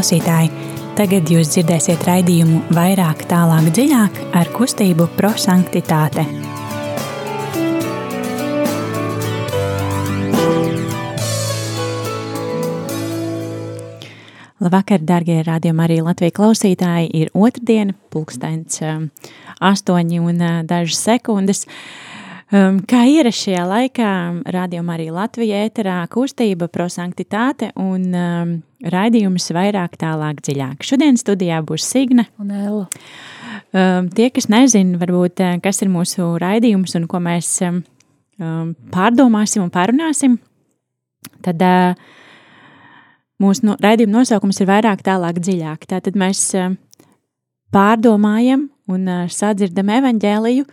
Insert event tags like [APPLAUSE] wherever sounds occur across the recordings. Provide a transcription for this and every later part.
klausītāji! Tagad jūs dzirdēsiet raidījumu vairāk, tālāk, dziļāk ar kustību prosanktitāte. Labvakar, darbie radījumi, arī Latvijas klausītāji. Ir otrdiena, pulkstenis um, astoņi un uh, dažas sekundes. Um, kā ierasts šajā laikā, rādījumā arī Latvijā ēterā kustība prosanktitāte un um, raidījums vairāk tālāk dziļāk. Šodien studijā būs Signe un Ella. Um, tie, kas nezina, varbūt, uh, kas ir mūsu raidījums un ko mēs um, um pārdomāsim un pārunāsim, tad uh, Mūsu no, raidījuma nosaukums ir vairāk, tālāk, dziļāk. Tātad mēs uh, pārdomājam un uh, sadzirdam evaņģēliju,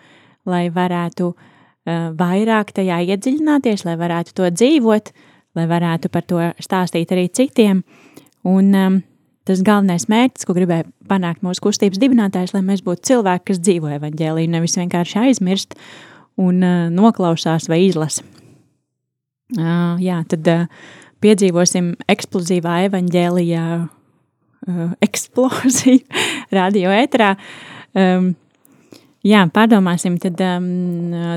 lai varētu uh, vairāk tajā iedziļināties, lai varētu to dzīvot, lai varētu par to stāstīt arī citiem. Un um, tas galvenais mērķis, ko gribēja panākt mūsu kustības dibinātājs, lai mēs būtu cilvēki, kas dzīvo evaņģēliju, nevis vienkārši aizmirst un uh, noklausās vai izlasa. Uh, jā, tad uh, piedzīvosim eksplozīvā evaņģēlijā uh, eksploziju [LAUGHS] radio ēterā. Um, jā, pārdomāsim tad um,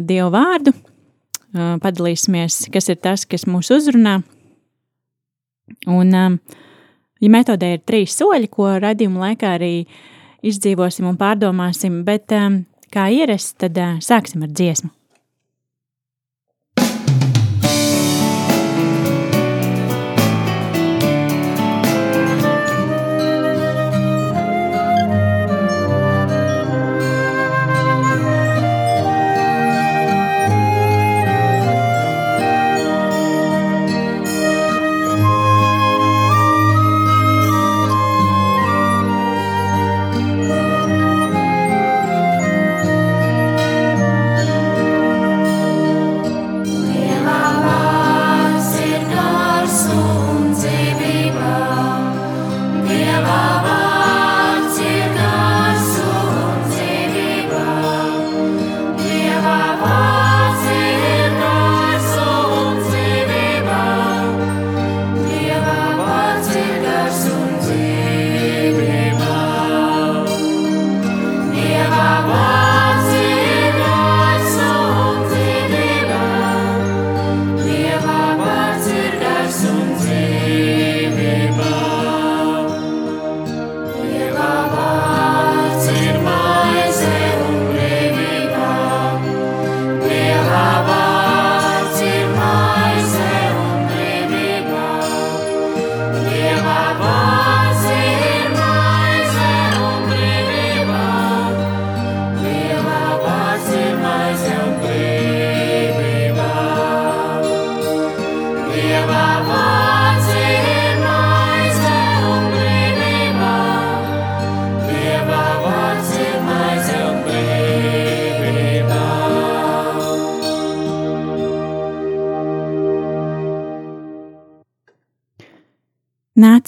Dievu vārdu, uh, padalīsimies, kas ir tas, kas mūs uzrunā. Un, um, ja metodē ir trīs soļi, ko radījuma laikā arī izdzīvosim un pārdomāsim, bet um, kā ierasts, tad uh, sāksim ar dziesmu.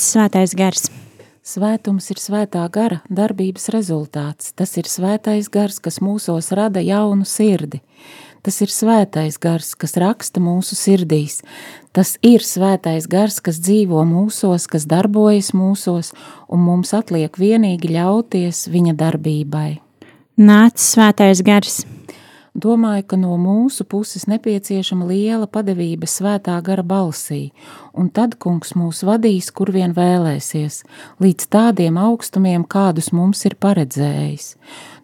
Nāc svētais gars. Svētums ir svētā gara darbības rezultāts. Tas ir svētais gars, kas mūsos rada jaunu sirdi. Tas ir svētais gars, kas raksta mūsu sirdīs. Tas ir svētais gars, kas dzīvo mūsos, kas darbojas mūsos, un mums atliek vienīgi ļauties viņa darbībai. Nāc svētais gars! Domāju, ka no mūsu puses nepieciešama liela padevība svētā gara balsī, un tad kungs mūs vadīs, kur vien vēlēsies, līdz tādiem augstumiem, kādus mums ir paredzējis.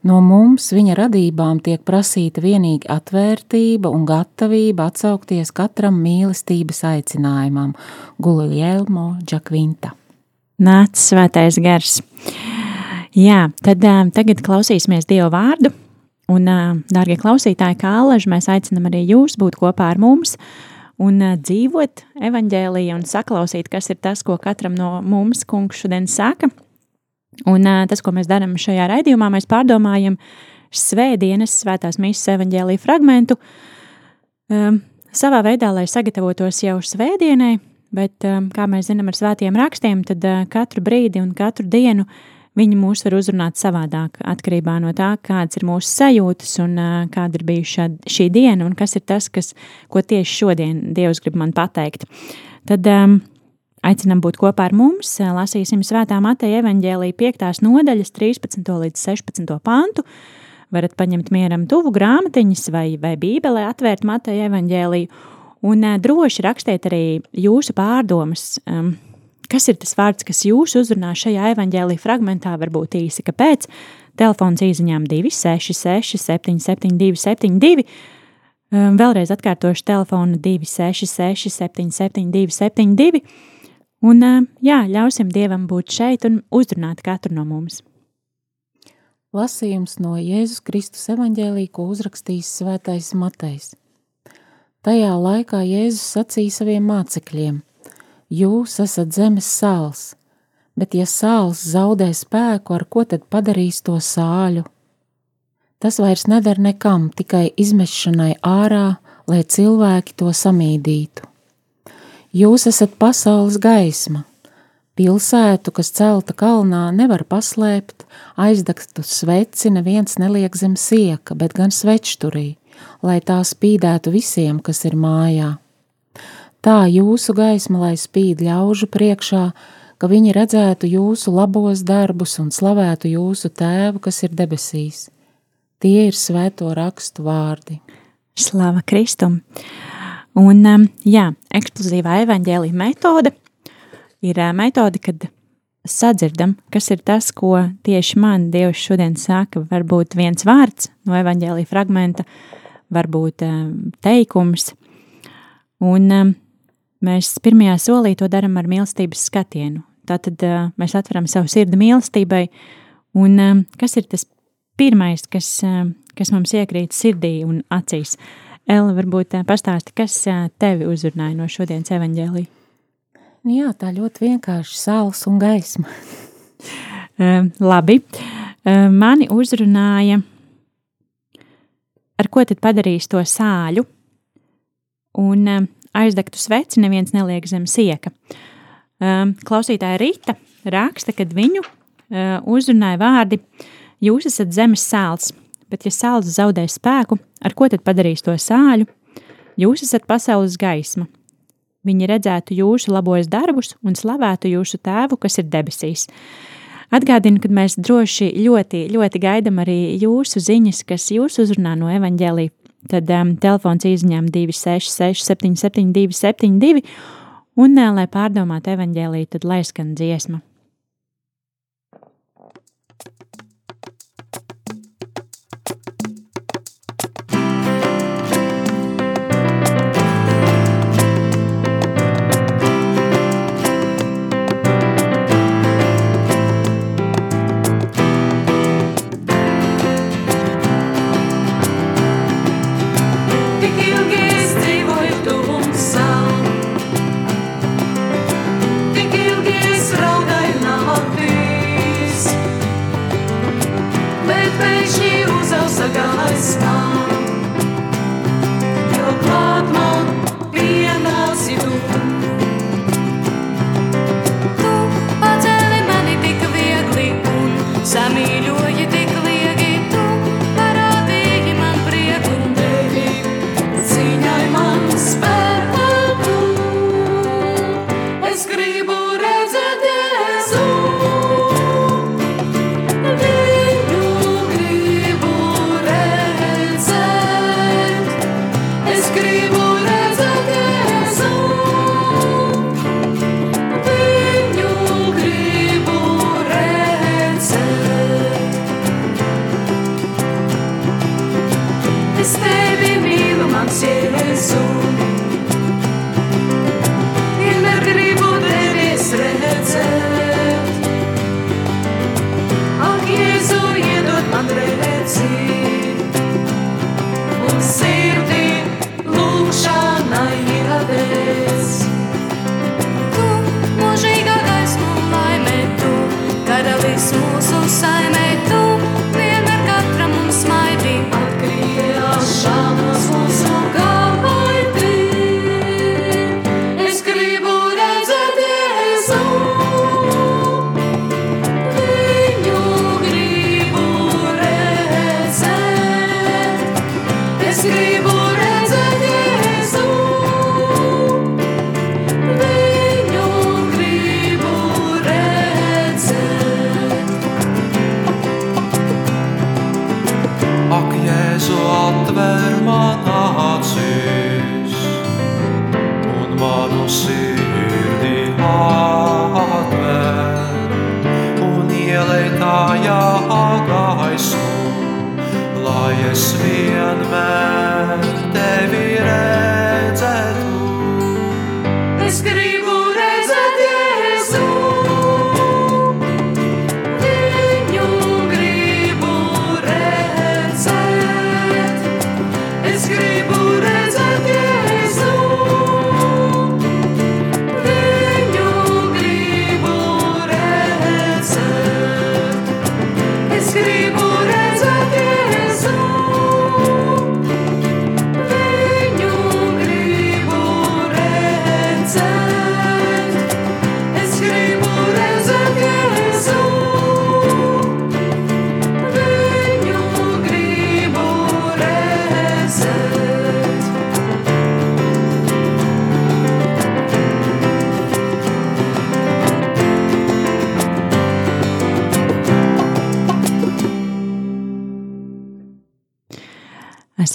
No mums viņa radībām tiek prasīta vienīgi atvērtība un gatavība atsaukties katram mīlestības aicinājumam. Gulielmo Džakvinta. Nāc svētais gars! Jā, tad um, tagad klausīsimies Dievu vārdu Un, dārgie klausītāji, kā alaži, mēs aicinām arī jūs būt kopā ar mums un dzīvot evaņģēlīju un saklausīt, kas ir tas, ko katram no mums kungs šodien saka. Un tas, ko mēs darām šajā raidījumā, mēs pārdomājam svētdienas svētās mīsas evaņģēlīju fragmentu um, savā veidā, lai sagatavotos jau svētdienai, bet, um, kā mēs zinām ar svētiem rakstiem, tad uh, katru brīdi un katru dienu uh, viņi mūs var uzrunāt savādāk, atkarībā no tā, kādas ir mūsu sajūtas un kāda ir bijusi šī diena un kas ir tas, kas, ko tieši šodien Dievs grib man pateikt. Tad um, aicinām būt kopā ar mums. Lasīsim Svētā Mateja evaņģēlīja 5. nodaļas 13. līdz 16. pantu. Varat paņemt mieram tuvu grāmatiņas vai, vai bībelē, atvērt Mateja evaņģēlīju un uh, droši rakstiet arī jūsu pārdomas. Um, kas ir tas vārds, kas jūs uzrunā šajā evaņģēlīja fragmentā, varbūt īsi, kāpēc? Telefons īsiņām 266, 772, 72. Vēlreiz atkārtošu telefonu 266, 772, 72. Un jā, ļausim Dievam būt šeit un uzrunāt katru no mums. Lasījums no Jēzus Kristus evaņģēlī, ko uzrakstījis svētais Matejs. Tajā laikā Jēzus sacīja saviem mācekļiem: Jūs esat zemes sāls, bet ja sāls zaudē spēku, ar ko tad padarīs to sāļu? Tas vairs neder nekam, tikai izmešanai ārā, lai cilvēki to samīdītu. Jūs esat pasaules gaisma. Pilsētu, kas celta kalnā, nevar paslēpt, aizdegtu sveci neviens neliek zem sieka, bet gan svečturī, lai tā spīdētu visiem, kas ir mājā. Tā jūsu gaisma, lai spīd ļaužu priekšā, ka viņi redzētu jūsu labos darbus un slavētu jūsu tēvu, kas ir debesīs. Tie ir svēto rakstu vārdi. Slava Kristum! Un, um, jā, eksplozīvā evaņģēlīja metode ir uh, metode, kad sadzirdam, kas ir tas, ko tieši man Dievs šodien saka. Varbūt viens vārds no evaņģēlīja fragmenta, varbūt um, teikums. Un um, mēs pirmajā solī to darām ar mīlestības skatienu. Tātad mēs atveram savu sirdi mīlestībai, un kas ir tas pirmais, kas, kas mums iekrīt sirdī un acīs? Ella, varbūt pastāsti, kas tevi uzrunāja no šodienas evaņģēlī? Jā, tā ļoti vienkārši saules un gaisma. [LAUGHS] labi, mani uzrunāja, ar ko tad padarīs to sāļu, un aizdegtu sveci neviens neliek zem sieka. Ehm, klausītāja Rīta raksta, ka viņu eh, uzrunāja vārdi: Jūs esat zemes sāls, bet ja sāls zaudē spēku, ar ko tad padarīs to sāļu? Jūs esat pasaules gaisma. Viņi redzētu jūsu labos darbus un slavētu jūsu tēvu, kas ir debesīs. Atgādinu, ka mēs droši ļoti, ļoti gaidām arī jūsu ziņas, kas jūs uzrunā no evaņģēlī. Tad um, telefons izņem 266, 772, 72 un, lai pārdomātu evaņģēlīju, tad lai skan dziesma. ak, Jēzu, atver man acīs un manu sirdi atver un ielej tajā gaismu, lai es vienmēr.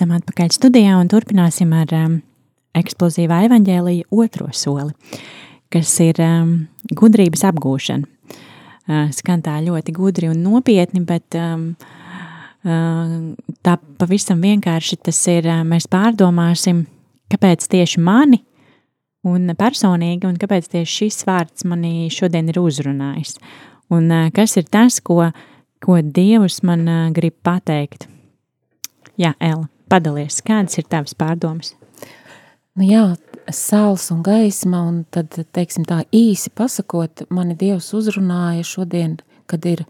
Esam atpakaļ studijā un turpināsim ar um, eksplozīvā evaņģēlīja otro soli, kas ir um, gudrības apgūšana. Uh, skan tā ļoti gudri un nopietni, bet um, uh, tā pavisam vienkārši tas ir, uh, mēs pārdomāsim, kāpēc tieši mani un personīgi, un kāpēc tieši šis vārds manī šodien ir uzrunājis. Un uh, kas ir tas, ko, ko Dievs man uh, grib pateikt? Jā, Ela, padalies, kādas ir tavas pārdomas? Nu jā, sāls un gaisma, un tad, teiksim tā īsi pasakot, mani Dievs uzrunāja šodien, kad ir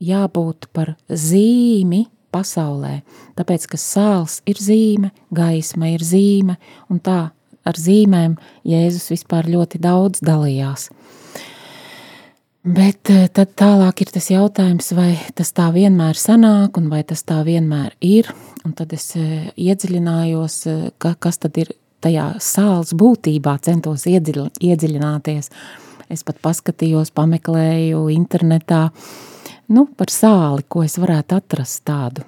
jābūt par zīmi pasaulē, tāpēc, ka sāls ir zīme, gaisma ir zīme, un tā ar zīmēm Jēzus vispār ļoti daudz dalījās. Bet eh, tad tālāk ir tas jautājums, vai tas tā vienmēr sanāk, un vai tas tā vienmēr ir. Un tad es eh, iedziļinājos, eh, ka, kas tad ir tajā sāls būtībā, centos iedziļ, iedziļināties. Es pat paskatījos, pameklēju internetā nu, par sāli, ko es varētu atrast tādu.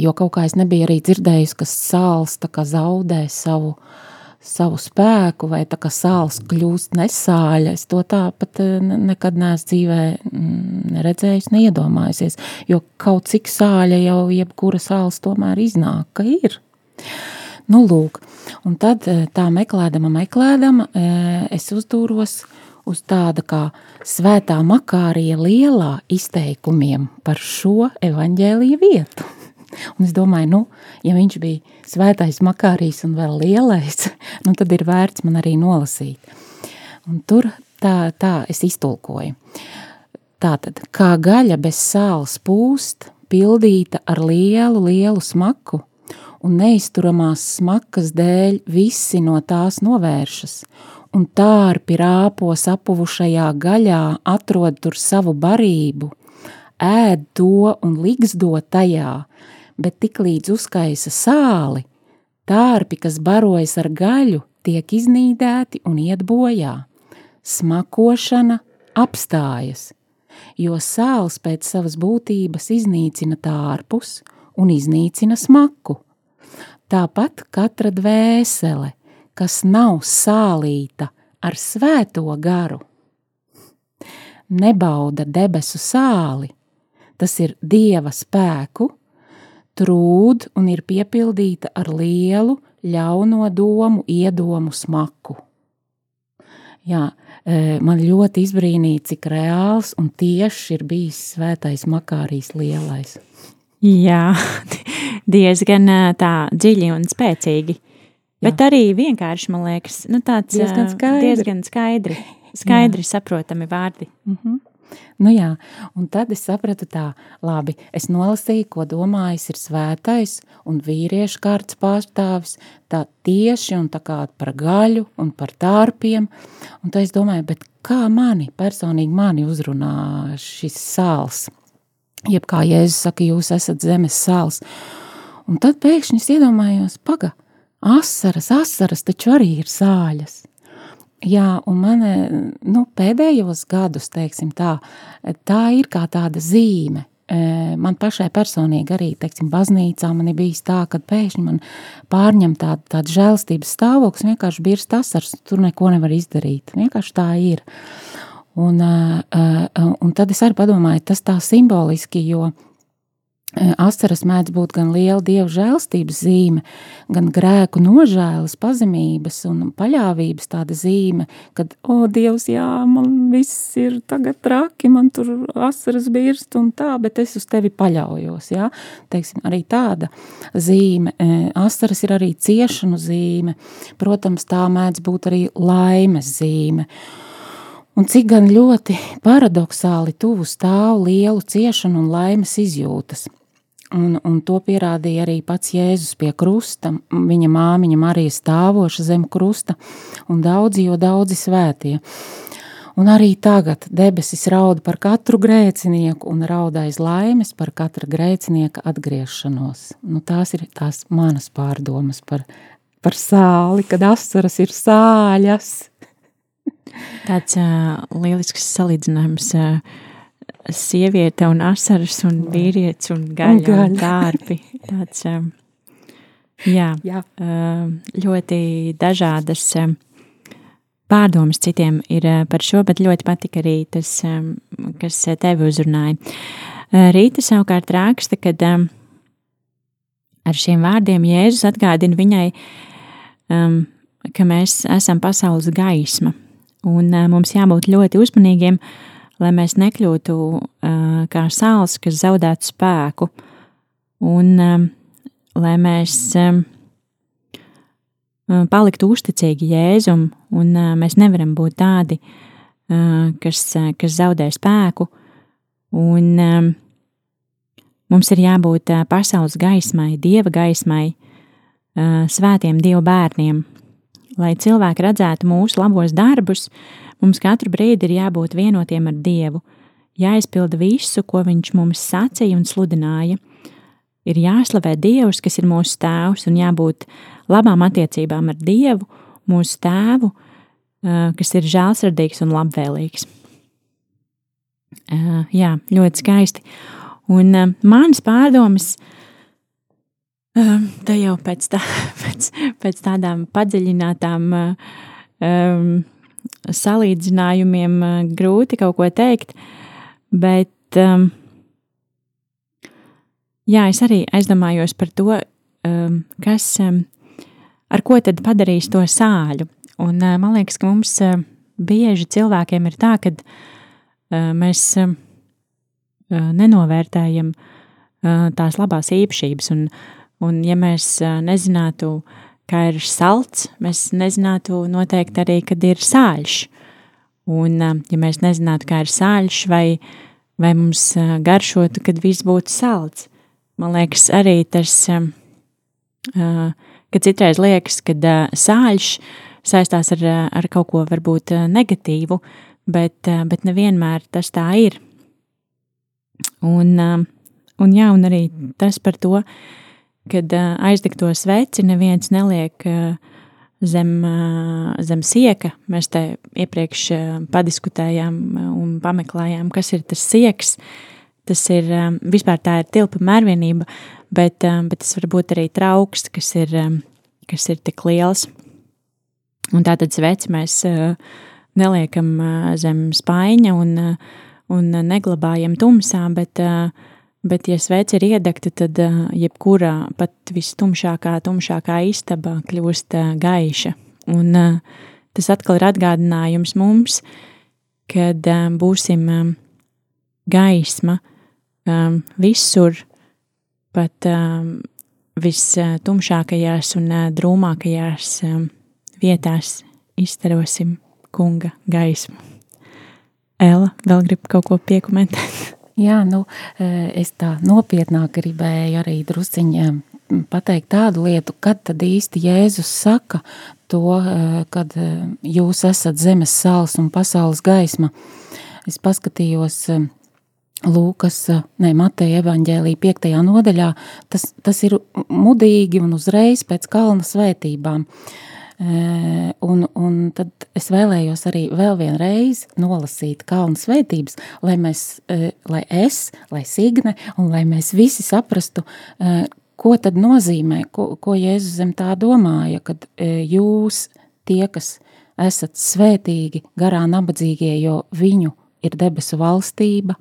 Jo kaut kā es nebiju arī dzirdējusi, ka sāls zaudē savu uh, savu spēku, vai tā kā sāls kļūst nesāļa. Es to tā pat eh, nekad neesmu dzīvē mm, neredzējis, neiedomājusies, jo kaut cik sāļa jau jebkura sāls tomēr iznāk, ka ir. Nu, lūk, un tad eh, tā meklēdama, meklēdama, eh, es uzdūros uz tāda kā svētā makārija lielā izteikumiem par šo evaņģēlīju vietu. Un es domāju, nu, ja viņš bija svētais makārijs un vēl lielais, [LAUGHS] nu, tad ir vērts man arī nolasīt. Un tur tā, tā es iztulkoju. Tātad, kā gaļa bez sāls pūst, pildīta ar lielu, lielu smaku, un neizturamās smakas dēļ visi no tās novēršas, un tārpi rāpo sapuvušajā gaļā atrod tur savu barību, ēd to un ligsdo tajā, bet tiklīdz uzkaisa sāli, tārpi, kas barojas ar gaļu, tiek iznīdēti un iet bojā. Smakošana apstājas, jo sāls pēc savas būtības iznīcina tārpus un iznīcina smaku. Tāpat katra dvēsele, kas nav sālīta ar svēto garu, nebauda debesu sāli, tas ir dieva spēku, trūd un ir piepildīta ar lielu, ļauno domu, iedomu smaku. Jā, e, man ļoti izbrīnīja, cik reāls un tieši ir bijis svētais makārijas lielais. Jā, [LAUGHS] diezgan e, tā dziļi un spēcīgi. Jā. Bet arī vienkārši, man liekas, nu tāds diezgan e, skaidri, diezgan skaidri, skaidri saprotami vārdi. Mm -hmm. Nu jā, un tad es sapratu tā, labi, es nolasīju, ko domājis ir svētais un vīriešu kārtas pārstāvis, tā tieši un tā kā par gaļu un par tārpiem, un tā es domāju, bet kā mani, personīgi mani uzrunā šis sāls, jeb kā Jēzus saka, jūs esat zemes sāls, un tad pēkšņi es iedomājos, paga, asaras, asaras taču arī ir sāļas, Jā, un man nu, pēdējos gadus, teiksim tā, tā ir kā tāda zīme. Man pašai personīgi arī, teiksim, baznīcā man ir bijis tā, ka pēkšņi man pārņem tāda, tāda žēlstības stāvoklis, vienkārši birst asars, tur neko nevar izdarīt. Vienkārši tā ir. Un, un tad es arī padomāju, tas tā simboliski, jo Asaras mēdz būt gan liela dieva žēlstības zīme, gan grēku nožēlas, pazemības un paļāvības tāda zīme, kad, o, Dievs, jā, man viss ir tagad traki, man tur asaras birst un tā, bet es uz tevi paļaujos, jā. Teiksim, arī tāda zīme. Asaras ir arī ciešanu zīme, protams, tā mēdz būt arī laimes zīme. Un cik gan ļoti paradoxāli tuvu stāv lielu ciešanu un laimes izjūtas – Un, un to pierādīja arī pats Jēzus pie krusta, viņa māmiņa Marija stāvoša zem krusta, un daudzi, jo daudzi svētie. Un arī tagad debesis raud par katru grēcinieku un raud aiz laimes par katra grēcinieka atgriešanos. Nu, tās ir tās manas pārdomas par, par sāli, kad asaras ir sāļas. Tāds uh, lielisks salīdzinājums. Uh, sieviete un asaras un vīrietis un gaļa, gaļa. un dārbi. [LAUGHS] Tāds, um, Jā, Jā. ļoti dažādas pārdomas citiem ir par šo, bet ļoti patika arī tas, kas tevi uzrunāja. Rīta savukārt raksta, ka ar šiem vārdiem Jēzus atgādina viņai, ka mēs esam pasaules gaisma, un mums jābūt ļoti uzmanīgiem, lai mēs nekļūtu kā sāls, kas zaudētu spēku, un lai mēs paliktu uzticīgi Jēzum, un mēs nevaram būt tādi, kas, kas zaudē spēku, un mums ir jābūt pasaules gaismai, Dieva gaismai, svētiem Dieva bērniem. Lai cilvēki redzētu mūsu labos darbus, mums katru brīdi ir jābūt vienotiem ar Dievu, jāizpilda visu, ko Viņš mums sacīja un sludināja. Ir jāslavē Dievs, kas ir mūsu tēvs, un jābūt labām attiecībām ar Dievu, mūsu tēvu, kas ir žēlsirdīgs un labvēlīgs. Jā, ļoti skaisti. Un manas pārdomas, te jau pēc, tā, [LAUGHS] pēc, pēc tādām padziļinātām um, salīdzinājumiem grūti kaut ko teikt, bet um, jā, es arī aizdomājos par to, um, kas um, ar ko tad padarīs to sāļu. Un, man liekas, ka mums bieži cilvēkiem ir tā, ka mēs nenovērtējam tās labās īpašības. Un, un ja mēs nezinātu, kā ir salds, mēs nezinātu noteikti arī, kad ir sāļš. Un, ja mēs nezinātu, kā ir sāļš, vai, vai mums garšotu, kad viss būtu salds, man liekas, arī tas uh, ka citreiz liekas, ka uh, sāļš saistās ar, ar kaut ko varbūt negatīvu, bet, uh, bet nevienmēr tas tā ir. Un, uh, un jā, un arī tas par to, kad uh, aizdegto sveci neviens neliek uh, zem, uh, zem sieka. Mēs te iepriekš uh, padiskutējām un pameklējām, kas ir tas sieks. Tas ir vispār tā ir tilpa mērvienība, bet, bet tas var būt arī trauks, kas ir, kas ir tik liels. Un tātad sveci mēs neliekam zem spaiņa un, un neglabājam tumsā, bet, bet ja sveci ir iedegta, tad jebkurā pat vistumšākā, tumšākā istaba kļūst gaiša. Un tas atkal ir atgādinājums mums, kad būsim gaisma visur, pat um, vistumšākajās un drūmākajās vietās izstarosim kunga gaismu. Ella, vēl grib kaut ko piekomentēt? Jā, nu, es tā nopietnāk gribēju arī drusciņā pateikt tādu lietu, kad tad īsti Jēzus saka to, kad jūs esat zemes sāls un pasaules gaisma. Es paskatījos Lūkas, ne, Mateja evaņģēlī 5. nodaļā, tas, tas ir mudīgi un uzreiz pēc kalna svētībām. Un, un tad es vēlējos arī vēl vienreiz nolasīt kalnu svētības, lai mēs, lai es, lai Signe un lai mēs visi saprastu, ko tad nozīmē, ko, ko Jēzus zem tā domāja, kad jūs tie, kas esat svētīgi, garā nabadzīgie, jo viņu ir debesu valstība,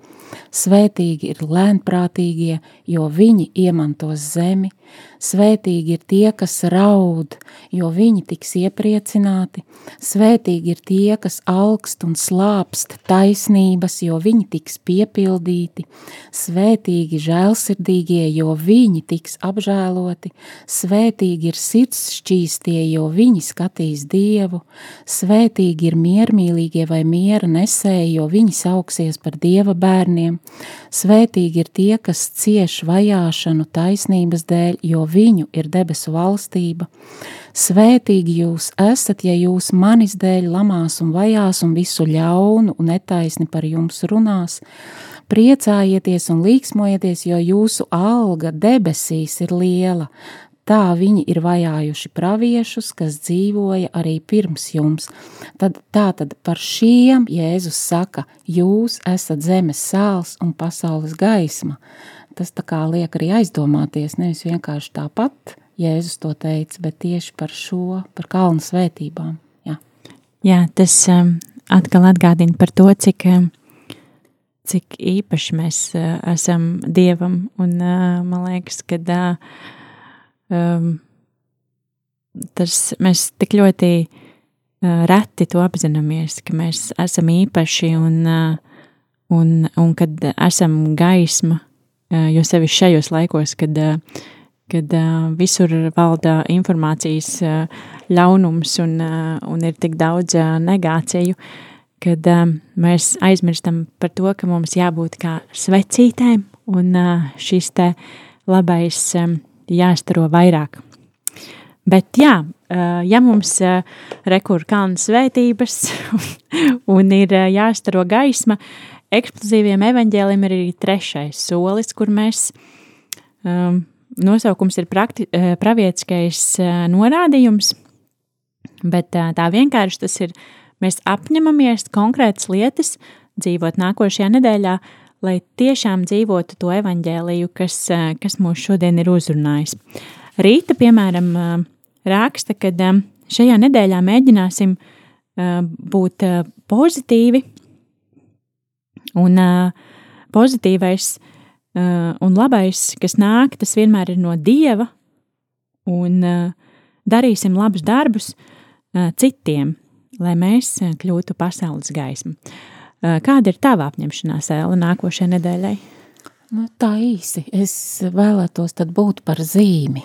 svētīgi ir lēnprātīgie, jo viņi iemantos zemi, Svētīgi ir tie, kas raud, jo viņi tiks iepriecināti. Svētīgi ir tie, kas augst un slāpst taisnības, jo viņi tiks piepildīti. Svētīgi žēlsirdīgie, jo viņi tiks apžēloti. Svētīgi ir sirds šķīstie, jo viņi skatīs Dievu. Svētīgi ir miermīlīgie vai miera nesēji, jo viņi sauksies par Dieva bērniem. Svētīgi ir tie, kas cieš vajāšanu taisnības dēļ, jo viņu ir debesu valstība. Svētīgi jūs esat, ja jūs manis dēļ lamās un vajās un visu ļaunu un netaisni par jums runās. Priecājieties un līksmojieties, jo jūsu alga debesīs ir liela. Tā viņi ir vajājuši praviešus, kas dzīvoja arī pirms jums. Tad, tā tad par šiem Jēzus saka, jūs esat zemes sāls un pasaules gaisma tas tā kā liek arī aizdomāties, nevis vienkārši tāpat Jēzus to teica, bet tieši par šo, par kalnu svētībām. Jā, Jā tas um, atkal atgādina par to, cik, um, cik īpaši mēs uh, esam Dievam, un uh, man liekas, ka uh, um, tas mēs tik ļoti uh, reti to apzināmies, ka mēs esam īpaši un, uh, un, un kad esam gaisma, uh, jo sevišķi šajos laikos, kad uh, kad uh, visur valda informācijas uh, ļaunums un, uh, un ir tik daudz uh, negāciju, kad uh, mēs aizmirstam par to, ka mums jābūt kā svecītēm un uh, šis te labais um, jāstaro vairāk. Bet jā, uh, ja mums uh, rekur kalnu svētības [LAUGHS] un ir uh, jāstaro gaisma, eksplozīviem evaņģēlim ir arī trešais solis, kur mēs um, nosaukums ir prakti, eh, pravietiskais eh, norādījums, bet eh, tā vienkārši tas ir, mēs apņemamies konkrētas lietas dzīvot nākošajā nedēļā, lai tiešām dzīvotu to evaņģēliju, kas, kas mūs šodien ir uzrunājis. Rīta, piemēram, raksta, ka šajā nedēļā mēģināsim būt pozitīvi, un pozitīvais un labais, kas nāk, tas vienmēr ir no dieva, un darīsim labus darbus citiem, lai mēs kļūtu pasaules gaismu. Kāda ir tava apņemšanās, Ēla, nākošajai nedēļai? Nu, tā īsi. Es vēlētos būt par zīmi,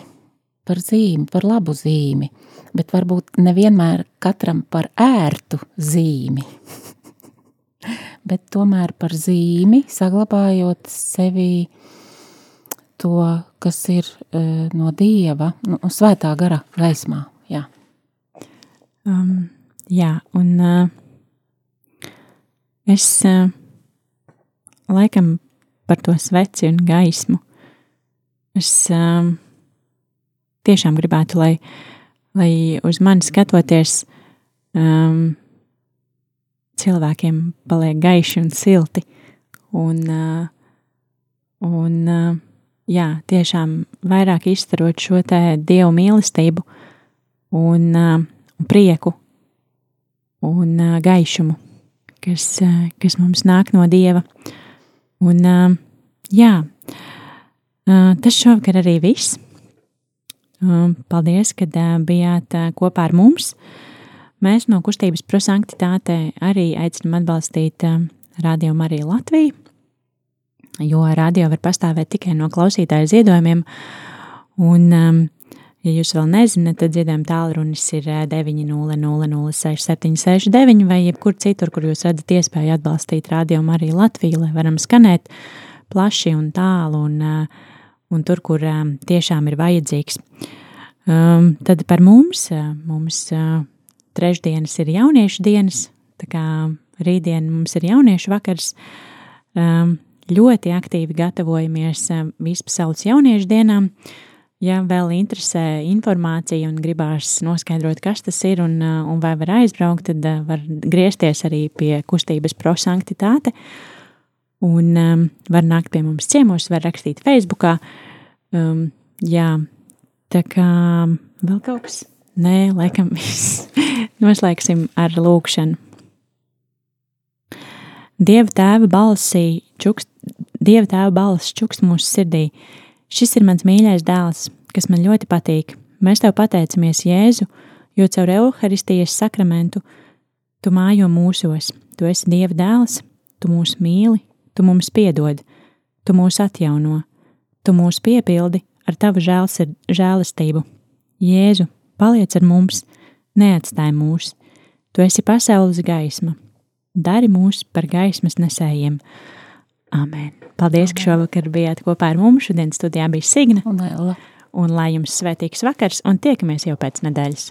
par zīmi, par labu zīmi, bet varbūt nevienmēr katram par ērtu zīmi [LAUGHS] bet tomēr par zīmi, saglabājot sevi to, kas ir uh, no dieva, nu, svētā gara gaismā. Jā, um, jā un uh, es uh, laikam par to sveci un gaismu. Es uh, tiešām gribētu, lai, lai uz mani skatoties, um, cilvēkiem paliek gaiši un silti. Un, uh, un uh, jā, tiešām vairāk izstarot šo te dievu mīlestību un, uh, un prieku un gaišumu, kas, kas mums nāk no dieva. Un, jā, tas šovakar arī viss. Paldies, ka bijāt kopā ar mums. Mēs no kustības prosanktitāte arī aicinām atbalstīt Radio Mariju Latviju, jo radio var pastāvēt tikai no klausītāju ziedojumiem. Un, um, ja jūs vēl nezināt, tad ziedojuma tālrunis ir 900-06-769 vai jebkur citur, kur jūs redzat iespēju atbalstīt Radio Mariju Latviju, lai varam skanēt plaši un tālu un, uh, un tur, kur tiešām ir vajadzīgs. Um, tad par mums, uh, mums uh, trešdienas ir jauniešu dienas, tā kā rītdien mums ir jauniešu vakars. Um, ļoti aktīvi gatavojamies vispasaules jauniešu dienām. Ja vēl interesē informācija un gribās noskaidrot, kas tas ir un, uh, un vai var aizbraukt, tad uh, var griezties arī pie kustības prosanktitāte. Un um, var nākt pie mums ciemos, var rakstīt Facebookā. Um, jā, tā kā vēl kaut kas. Nē, laikam viss. [LAUGHS] Noslēgsim ar lūkšanu. Dieva tēva balsī, čukst, Dieva tēva balss čukst mūsu sirdī. Šis ir mans mīļais dēls, kas man ļoti patīk. Mēs tev pateicamies, Jēzu, jo caur evaharistijas sakramentu tu mājo mūsos. Tu esi Dieva dēls, tu mūs mīli, tu mums piedod, tu mūs atjauno, tu mūs piepildi ar tavu žēlastību. Jēzu, paliec ar mums! neatstāj mūs. Tu esi pasaules gaisma. Dari mūs par gaismas nesējiem. Amen. Paldies, ka šovakar bijāt kopā ar mums. Šodien studijā bija Signa. Un, Ella. un lai jums svētīgs vakars, un tiekamies jau pēc nedēļas.